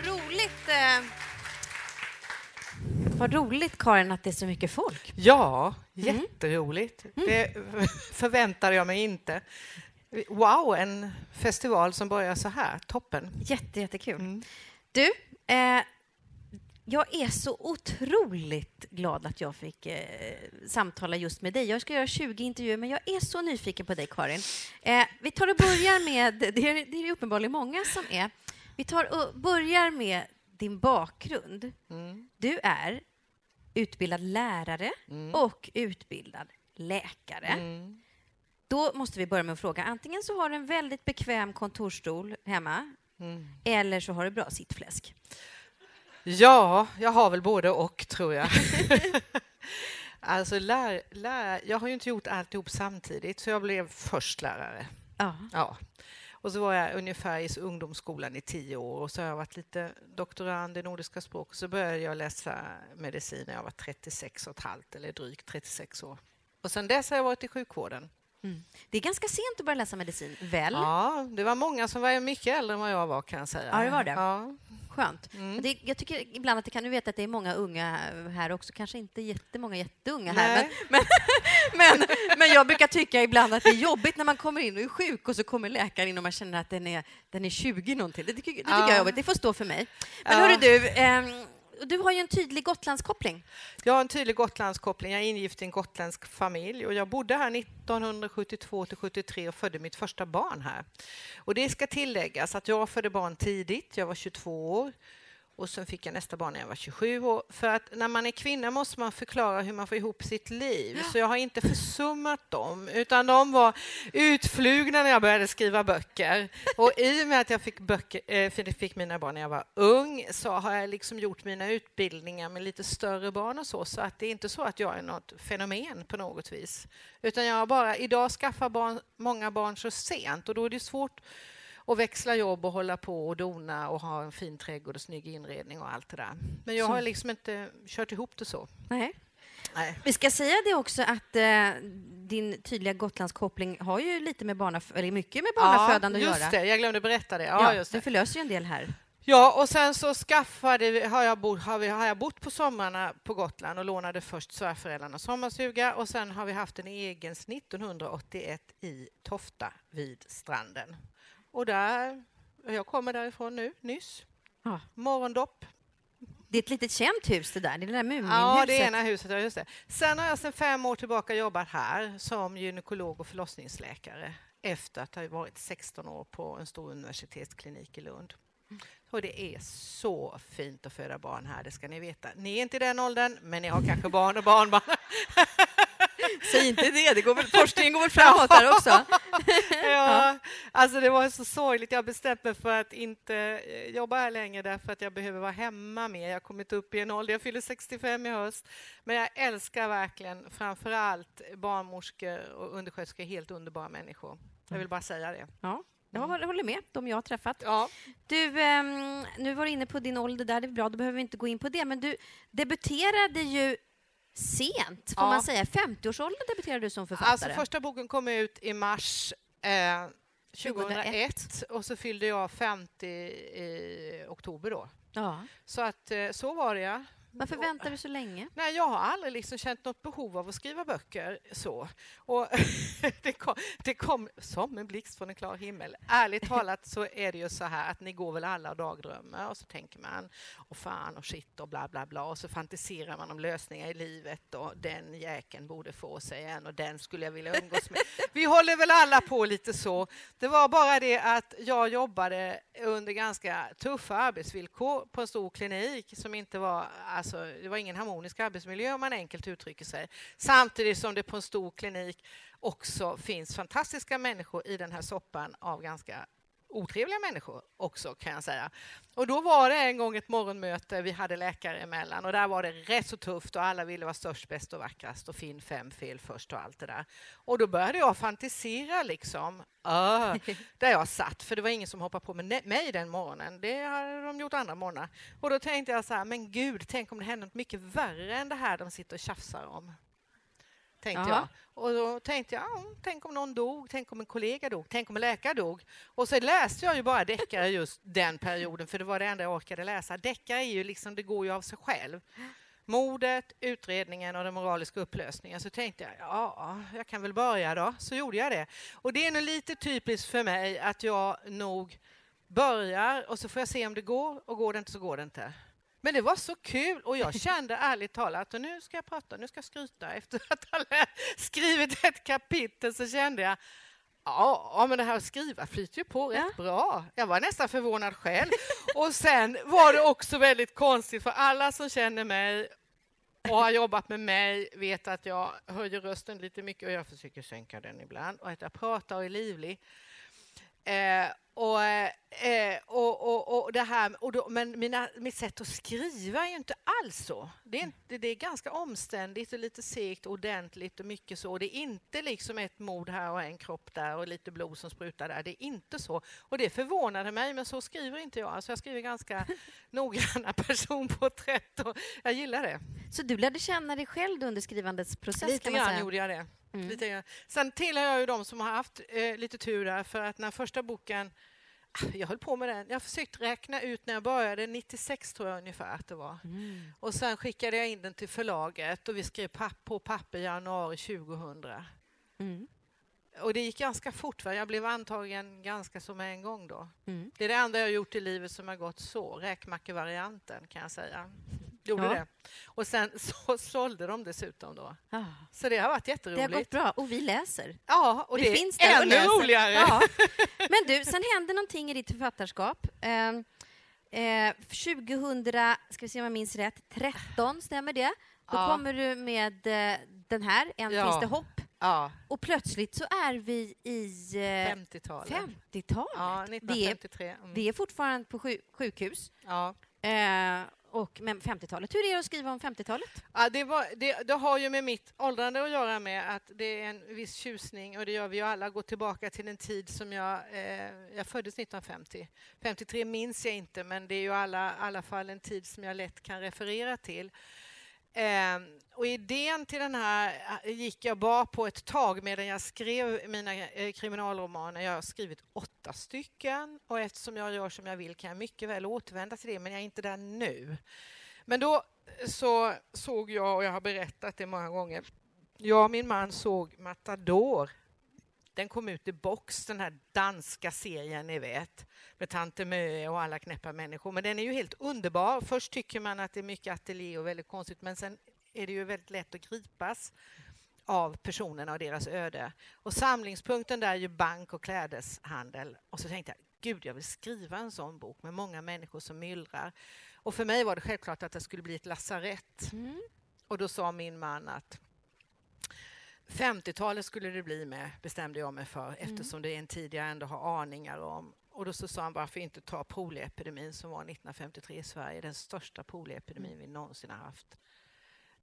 Vad roligt. Eh, vad roligt, Karin, att det är så mycket folk. Ja, jätteroligt. Mm. Det förväntade jag mig inte. Wow, en festival som börjar så här. Toppen. Jätte, jättekul. Mm. Du, eh, jag är så otroligt glad att jag fick eh, samtala just med dig. Jag ska göra 20 intervjuer, men jag är så nyfiken på dig, Karin. Eh, vi tar och börjar med... Det är, det är uppenbarligen många som är. Vi tar och börjar med din bakgrund. Mm. Du är utbildad lärare mm. och utbildad läkare. Mm. Då måste vi börja med att fråga. Antingen så har du en väldigt bekväm kontorsstol hemma mm. eller så har du bra sittfläsk. Ja, jag har väl både och, tror jag. alltså, lär, lär, jag har ju inte gjort alltihop samtidigt, så jag blev först lärare. Ja. ja. Och så var jag ungefär i ungdomsskolan i tio år och så har jag varit lite doktorand i nordiska språk och så började jag läsa medicin när jag var 36 och ett halvt eller drygt 36 år. Och sen dess har jag varit i sjukvården. Mm. Det är ganska sent att börja läsa medicin, väl? Ja, det var många som var mycket äldre än vad jag var kan jag säga. Ja, det var det. Ja. Skönt. Mm. Det, jag tycker ibland att det kan, du vet att det är många unga här också, kanske inte jättemånga jätteunga här, men, men, men, men, jag brukar tycka ibland att det är jobbigt när man kommer in och är sjuk och så kommer läkaren in och man känner att den är, den är 20 någonting. Det tycker, det tycker ja. jag är jobbigt, det får stå för mig. Men ja. hörru du, eh, du har ju en tydlig Gotlandskoppling. Jag har en tydlig Gotlandskoppling. Jag är ingift i en gotländsk familj och jag bodde här 1972 till 73 och födde mitt första barn här. Och det ska tilläggas att jag födde barn tidigt. Jag var 22 år och sen fick jag nästa barn när jag var 27. Och för att när man är kvinna måste man förklara hur man får ihop sitt liv. Så jag har inte försummat dem, utan de var utflugna när jag började skriva böcker. Och i och med att jag fick, böcker, äh, fick mina barn när jag var ung så har jag liksom gjort mina utbildningar med lite större barn och så. Så att det är inte så att jag är något fenomen på något vis. Utan jag har bara idag skaffar barn, många barn så sent och då är det svårt och växla jobb och hålla på och dona och ha en fin trädgård och snygg inredning och allt det där. Men jag så. har liksom inte kört ihop det så. Nej. Nej. Vi ska säga det också att eh, din tydliga Gotlandskoppling har ju lite med barnaf eller mycket med barnafödande ja, att göra. just det. Jag glömde berätta det. Ja, ja just det. Du förlöser ju en del här. Ja, och sen så skaffade har jag, bo, har, vi, har jag bott på sommarna på Gotland och lånade först svärföräldrarnas sommarstuga och sen har vi haft en egen 1981 i Tofta vid stranden. Och där, jag kommer därifrån nu, nyss. Ja. Morgondopp. Det är ett litet känt hus det där, det där Muminhuset. Ja, det ena huset, just det. Sen har jag sedan fem år tillbaka jobbat här som gynekolog och förlossningsläkare efter att ha varit 16 år på en stor universitetsklinik i Lund. Och det är så fint att föda barn här, det ska ni veta. Ni är inte i den åldern, men ni har kanske barn och barnbarn. Säg inte det, det går väl, forskningen går väl framåt där också? ja, alltså det var så sorgligt. Jag har bestämt mig för att inte eh, jobba här längre därför att jag behöver vara hemma mer. Jag har kommit upp i en ålder, jag fyller 65 i höst. Men jag älskar verkligen framför allt barnmorskor och undersköterskor, helt underbara människor. Jag vill bara säga det. Ja. Jag håller med, de jag har träffat. Ja. Du, um, nu var du inne på din ålder där, det är bra, då behöver vi inte gå in på det. Men du debuterade ju sent, får ja. man säga. 50-årsåldern debuterade du som författare. Alltså, första boken kom ut i mars eh, 2001, 2001 och så fyllde jag 50 i oktober då. Ja. Så att eh, så var det. Varför väntar du så länge? Nej, jag har aldrig liksom känt något behov av att skriva böcker så. Och det, kom, det kom som en blixt från en klar himmel. Ärligt talat så är det ju så här att ni går väl alla och dagdrömmer och så tänker man och fan och shit och bla bla bla och så fantiserar man om lösningar i livet och den jäkeln borde få sig en och den skulle jag vilja umgås med. Vi håller väl alla på lite så. Det var bara det att jag jobbade under ganska tuffa arbetsvillkor på en stor klinik som inte var Alltså, det var ingen harmonisk arbetsmiljö om man enkelt uttrycker sig. Samtidigt som det på en stor klinik också finns fantastiska människor i den här soppan av ganska otrevliga människor också kan jag säga. Och då var det en gång ett morgonmöte, vi hade läkare emellan och där var det rätt så tufft och alla ville vara störst, bäst och vackrast och fin fem fel först och allt det där. Och då började jag fantisera liksom, uh, där jag satt, för det var ingen som hoppade på med mig den morgonen. Det hade de gjort andra morgnar. Och då tänkte jag så här, men gud, tänk om det händer något mycket värre än det här de sitter och tjafsar om. Tänkte Ja. jag. Och då tänkte jag, ja, tänk om någon dog, tänk om en kollega dog, tänk om en läkare dog. Och så läste jag ju bara deckare just den perioden, för det var det enda jag orkade läsa. Deckare är ju liksom, det går ju av sig själv. Mordet, utredningen och den moraliska upplösningen. Så tänkte jag, ja, jag kan väl börja då. Så gjorde jag det. Och det är nog lite typiskt för mig att jag nog börjar och så får jag se om det går och går det inte så går det inte. Men det var så kul och jag kände ärligt talat, och nu ska jag prata, nu ska jag skryta. Efter att ha skrivit ett kapitel så kände jag, ja, men det här att skriva flyter ju på rätt bra. Jag var nästan förvånad själv. Och sen var det också väldigt konstigt, för alla som känner mig och har jobbat med mig vet att jag höjer rösten lite mycket och jag försöker sänka den ibland och att jag pratar och är livlig. Eh, och, eh, och, det här, och då, men mina, mitt sätt att skriva är ju inte alls så. Det är, inte, det är ganska omständigt och lite segt och ordentligt och mycket så. Det är inte liksom ett mord här och en kropp där och lite blod som sprutar där. Det är inte så. Och det förvånade mig, men så skriver inte jag. Alltså jag skriver ganska noggranna personporträtt och jag gillar det. Så du lärde känna dig själv under skrivandets process? Lite grann gjorde jag det. Mm. Lite grann. Sen tillhör jag ju de som har haft eh, lite tur där, för att när första boken jag höll på med den. Jag har försökt räkna ut när jag började, 96 tror jag ungefär att det var. Mm. Och sen skickade jag in den till förlaget och vi skrev papp på papper i januari 2000. Mm. Och det gick ganska fort, va? jag blev antagen ganska som en gång då. Mm. Det är det enda jag har gjort i livet som har gått så, räkmackevarianten kan jag säga. Gjorde Ja. det. Och sen så sålde de dessutom då. Ah, Så det har varit det har jätteroligt. gått bra och vi läser. Ja, och Vi det finns är ännu roligare. Ja. Men du, sen hände någonting i ditt författarskap. Ehm, eh, 2000, ska vi se om jag minns rätt, 13, stämmer det? Då Ja. kommer du med eh, den här, En Ja. finns det hopp. Ja, Och plötsligt så är vi i eh, 50-talet. 50-talet. Ja, det, är, 1953. Mm. det är fortfarande på sju, sjukhus. Ja. Eh, och, men 50-talet, hur är det att skriva om 50-talet? Ja, det, var, det, det har ju med mitt åldrande att göra med att det är en viss tjusning och det gör vi ju alla, gå tillbaka till en tid som jag... Eh, jag föddes 1950. 53 minns jag inte, men det är ju alla, i alla fall en tid som jag lätt kan referera till. Eh, och idén till den här eh, gick jag bara på ett tag medan jag skrev mina eh, kriminalromaner. Jag har skrivit åtta stycken och eftersom jag gör som jag vill kan jag mycket väl återvända till det, men jag är inte där nu. Men då eh, så såg jag, och jag har berättat det många gånger, jag och min man såg Matador. Den kom ut i box, den här danska serien ni vet, med Tante Mö och alla knäppa människor. Men den är ju helt underbar. Först tycker man att det är mycket ateljé och väldigt konstigt, men sen är det ju väldigt lätt att gripas av personerna och deras öde. Och samlingspunkten där är ju bank och klädeshandel. Och så tänkte jag, gud, jag vill skriva en sån bok med många människor som myllrar. Och för mig var det självklart att det skulle bli ett lasarett. Mm. Och då sa min man att 50-talet skulle det bli med, bestämde jag mig för, eftersom det är en tid jag ändå har aningar om. Och då så sa han, varför inte ta polioepidemin som var 1953 i Sverige, den största polioepidemin vi någonsin har haft.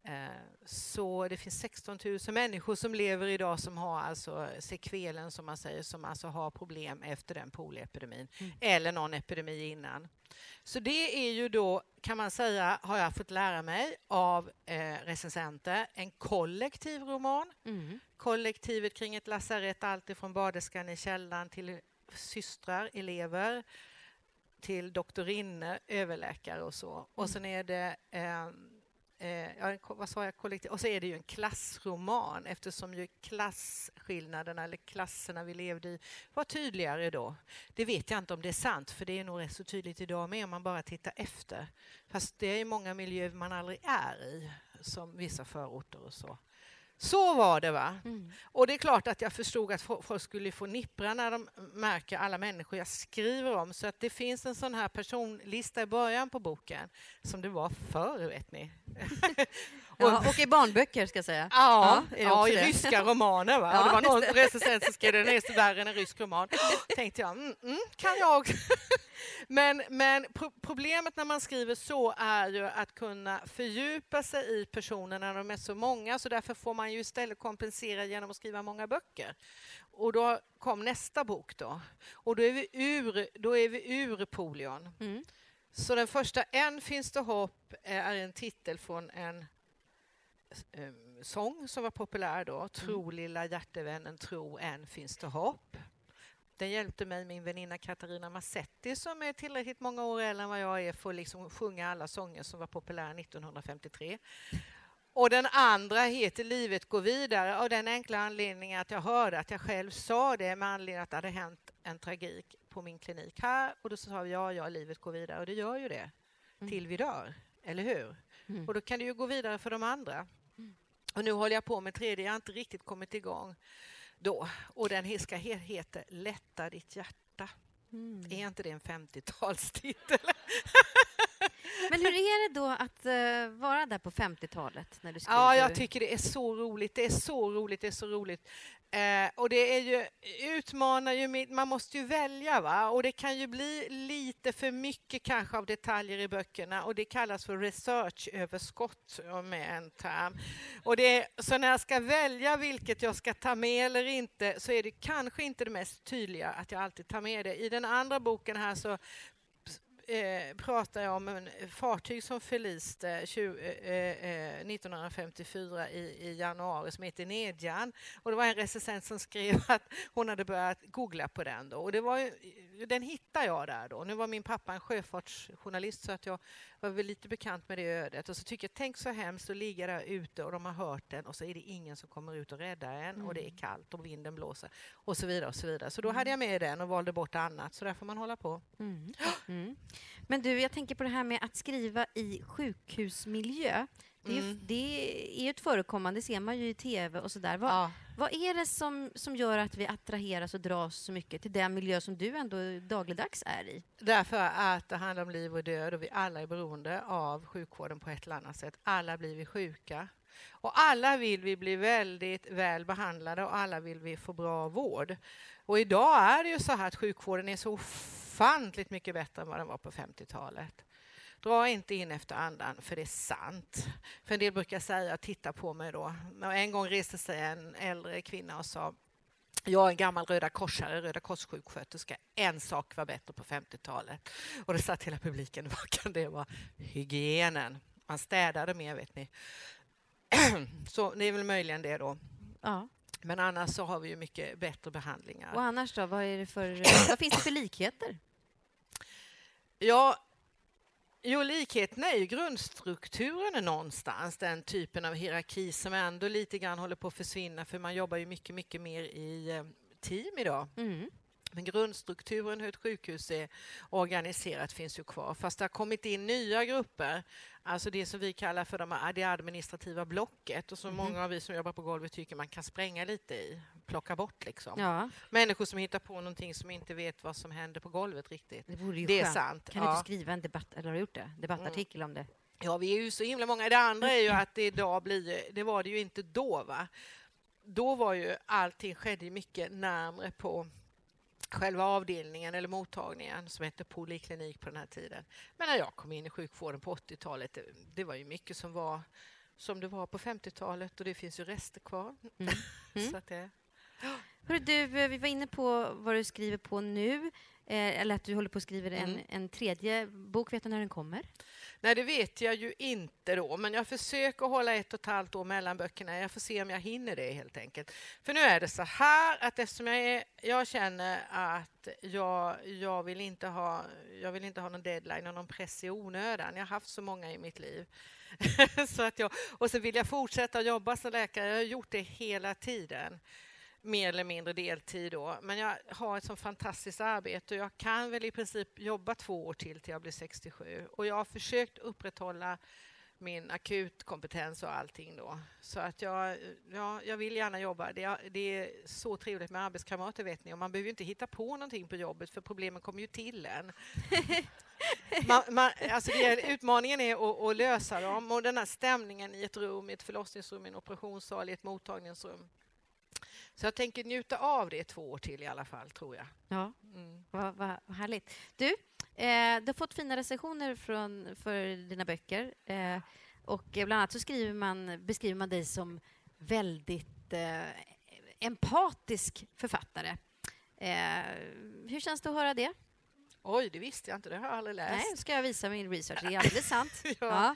Eh, Så det finns 16 000 människor som lever idag som har alltså sekvelen, som man säger, som alltså har problem efter den polioepidemin, Mm. eller någon epidemi innan. Så det är ju då, kan man säga, har jag fått lära mig av eh, recensenter, en kollektiv roman. Mm. Kollektivet kring ett lasarett, alltifrån badeskan i källaren till systrar, elever, till doktorinnor, överläkare och så. Och sen är det ehm, Eh, vad sa jag? Kollektiv. Och så är det ju en klassroman eftersom ju klasskillnaderna eller klasserna vi levde i var tydligare då. Det vet jag inte om det är sant, för det är nog rätt så tydligt idag med om man bara tittar efter. Fast det är ju många miljöer man aldrig är i, som vissa förorter och så. Så var det, va? Mm. Och det är klart att jag förstod att fo- folk skulle få nippra när de märker alla människor jag skriver om. Så att det finns en sån här personlista i början på boken, som det var förr, vet ni. Ja, och i barnböcker, ska jag säga. Ja, ja, också i det? ryska romaner. Va? Ja, och det var någon recensent som skrev den är värre än en rysk roman. tänkte jag, mm, mm, kan jag. Men men pro problemet när man skriver så är ju att kunna fördjupa sig i personerna när de är så många, så därför får man ju istället kompensera genom att skriva många böcker. Och då kom nästa bok då. Och då är vi ur, då är vi ur polion. Mm. Så den första, En finns det hopp, är en titel från en eh, sång som var populär då. Tro Mm. lilla hjärtevännen, tro än finns det hopp. Den hjälpte mig min väninna Katarina Massetti som är tillräckligt många år äldre än vad jag är för att liksom sjunga alla sånger som var populära 1953. Och den andra heter Livet går vidare av den enkla anledningen att jag hörde att jag själv sa det med anledning att det hade hänt en tragik på min klinik här och då sa vi ja, ja, livet går vidare och det gör ju det Mm. till vi dör, eller hur? Mm. Och då kan det ju gå vidare för de andra. Mm. Och nu håller jag på med tredje, jag har inte riktigt kommit igång då. Och den ska he- heter Lätta ditt hjärta. Mm. Är inte det en 50-talstitel? Men hur är det då att eh, vara där på 50-talet när du skriver? Ja, jag tycker det är så roligt. Det är så roligt. Det är så roligt. Eh, och det är ju, utmanar ju, man måste ju välja va? Och det kan ju bli lite för mycket kanske av detaljer i böckerna och det kallas för researchöverskott med en term. Och det så när jag ska välja vilket jag ska ta med eller inte så är det kanske inte det mest tydliga att jag alltid tar med det. I den andra boken här så eh, pratar jag om en fartyg som förliste 20, eh, eh, eh 1954 i, i januari som heter Nedjan. Och det var en recensent som skrev att hon hade börjat googla på den. Då. Och det var ju, den hittade jag där då. Nu var min pappa en sjöfartsjournalist så att jag var väl lite bekant med det ödet. Och så tycker jag, tänk så hemskt att ligga där ute och de har hört den och så är det ingen som kommer ut och räddar en och det är kallt och vinden blåser och så vidare. och Så vidare. Så då hade jag med den och valde bort annat. Så där får man hålla på. Mm. Mm. Men du, jag tänker på det här med att skriva i sjukhusmiljö. Det Mm. det är ju ett förekommande, det ser man ju i tv och sådär. Vad, Ja. vad är det som, som gör att vi attraheras och dras så mycket till den miljö som du ändå dagligdags är i? Därför att det handlar om liv och död och vi alla är beroende av sjukvården på ett eller annat sätt. Alla blir vi sjuka. Och alla vill vi bli väldigt väl behandlade och alla vill vi få bra vård. Och idag är det ju så här att sjukvården är så ofantligt mycket bättre än vad den var på 50-talet. Dra inte in efter andan, för det är sant. För en del brukar säga, titta på mig då. Och en gång reste sig en äldre kvinna och sa jag är en gammal Röda korsare, Röda korssjuksköterska. En sak var bättre på 50-talet. Och det satt hela publiken, vad kan det vara? Hygienen. Man städade mer, vet ni. Så det är väl möjligen det då. Ja. Men annars så har vi ju mycket bättre behandlingar. Och annars då, vad, är det för, vad finns det för likheter? Ja, jo, likheten är ju grundstrukturen någonstans, den typen av hierarki som ändå lite grann håller på att försvinna för man jobbar ju mycket, mycket mer i eh, team idag. Mm. Men grundstrukturen hur ett sjukhus är organiserat finns ju kvar. Fast det har kommit in nya grupper, alltså det som vi kallar för de, det administrativa blocket och som Mhm. många av vi som jobbar på golvet tycker man kan spränga lite i, plocka bort liksom. Ja, Människor som hittar på någonting som inte vet vad som händer på golvet riktigt. det vore ju Det är skönt. sant. Kan du ja. inte skriva en debatt, eller har du gjort det? debattartikel om det? Ja, vi är ju så himla många. Det andra är ju att det idag blir, det var det ju inte då va. Då var ju allting skedde mycket närmre på själva avdelningen eller mottagningen som hette poliklinik på den här tiden. Men när jag kom in i sjukvården på 80-talet, det, det var ju mycket som var som det var på 50-talet och det finns ju rester kvar. Mm. Mm. Så att det, Hörru, du, eh, vi var inne på vad du skriver på nu, eh, eller att du håller på att skriva en, Mm. en tredje bok. Vet du när den kommer? Nej, det vet jag ju inte då, men jag försöker hålla ett och ett halvt år mellan böckerna. Jag får se om jag hinner det helt enkelt. För nu är det så här att eftersom jag, är, jag känner att jag, jag, vill inte ha, jag vill inte ha någon deadline och någon press i onödan. Jag har haft så många i mitt liv. så att jag, och så vill jag fortsätta jobba som läkare. Jag har gjort det hela tiden mer eller mindre deltid då. Men jag har ett så fantastiskt arbete och jag kan väl i princip jobba två år till till jag blir 67. Och jag har försökt upprätthålla min akutkompetens och allting då. Så att jag, ja, jag vill gärna jobba. Det är, det är så trevligt med arbetskamrater vet ni och man behöver inte hitta på någonting på jobbet för problemen kommer ju till en. Man, man, alltså är, utmaningen är att, att lösa dem och den här stämningen i ett rum, i ett förlossningsrum, i en operationssal, i ett mottagningsrum. Så jag tänker njuta av det två år till i alla fall, tror jag. Ja, Mm. vad, vad, vad härligt. Du, eh, du har fått fina recensioner från, för dina böcker. Eh, och bland annat så skriver man, beskriver man dig som väldigt eh, empatisk författare. Eh, hur känns det att höra det? Oj, det visste jag inte, det har jag aldrig läst. Nej, ska jag visa min research. Det är alldeles sant. Ja. Ja.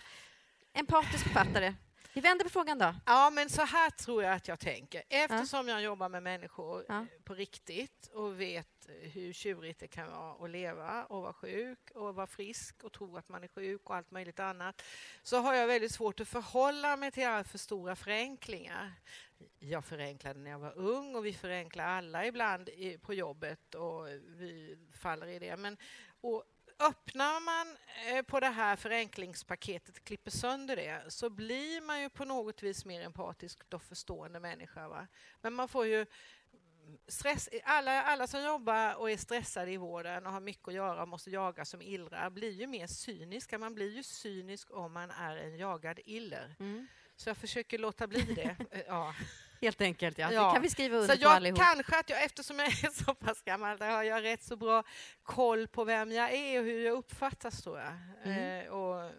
Empatisk författare. Vi vänder på frågan då. Ja, men så här tror jag att jag tänker. Eftersom jag jobbar med människor Ja. eh, på riktigt och vet eh, hur tjurigt det kan vara att leva och vara sjuk och vara frisk och tro att man är sjuk och allt möjligt annat så har jag väldigt svårt att förhålla mig till alltför stora förenklingar. Jag förenklade när jag var ung och vi förenklar alla ibland på jobbet och vi faller i det. Men, och öppnar man eh, på det här förenklingspaketet, klipper sönder det, så blir man ju på något vis mer empatisk och förstående människa. Va? Men man får ju stress, alla, alla som jobbar och är stressade i vården och har mycket att göra och måste jaga som illrar blir ju mer cyniska. Man blir ju cynisk om man är en jagad iller. Mm. Så jag försöker låta bli det. Ja. Helt enkelt, ja. Ja. Det kan vi skriva Så under på jag allihop. kanske att jag, eftersom jag är så pass gammal, där har jag rätt så bra koll på vem jag är och hur jag uppfattas tror jag. Mm. Eh, och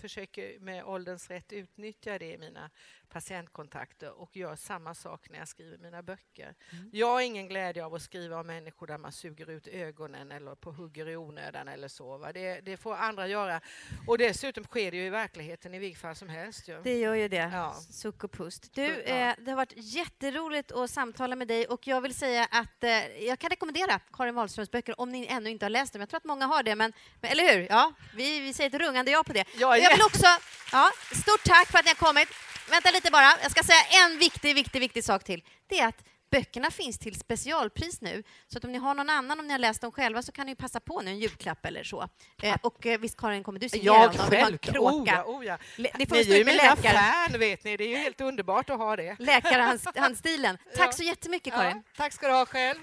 försöker med ålderns rätt utnyttja det i mina patientkontakter och gör samma sak när jag skriver mina böcker. Mm. Jag har ingen glädje av att skriva om människor där man suger ut ögonen eller på hugger i onödan eller så. Det, det får andra göra. Och dessutom sker det ju i verkligheten i vilket fall som helst. Ju. Det gör ju det. Ja. Suck och pust. Du, eh, det har varit jätteroligt att samtala med dig och jag vill säga att eh, jag kan rekommendera Karin Wahlströms böcker om ni ännu inte har läst dem. Jag tror att många har det, men, men eller hur? Ja, vi, vi säger ett rungande ja på det. Jag Jag vill också, ja, stort tack för att ni har kommit. Vänta lite bara, jag ska säga en viktig, viktig, viktig sak till. Det är att böckerna finns till specialpris nu, så att om ni har någon annan, om ni har läst dem själva, så kan ni passa på nu en julklapp eller så. Eh, och eh, visst Karin, kommer du signera Jag dem? Själv, oh kråka. ja, oh ja. Ni får Ni är ju mina läkare. fan vet ni, det är ju helt underbart att ha det. Läkarhandstilen. Tack Ja. så jättemycket Karin. Ja, tack ska du ha själv.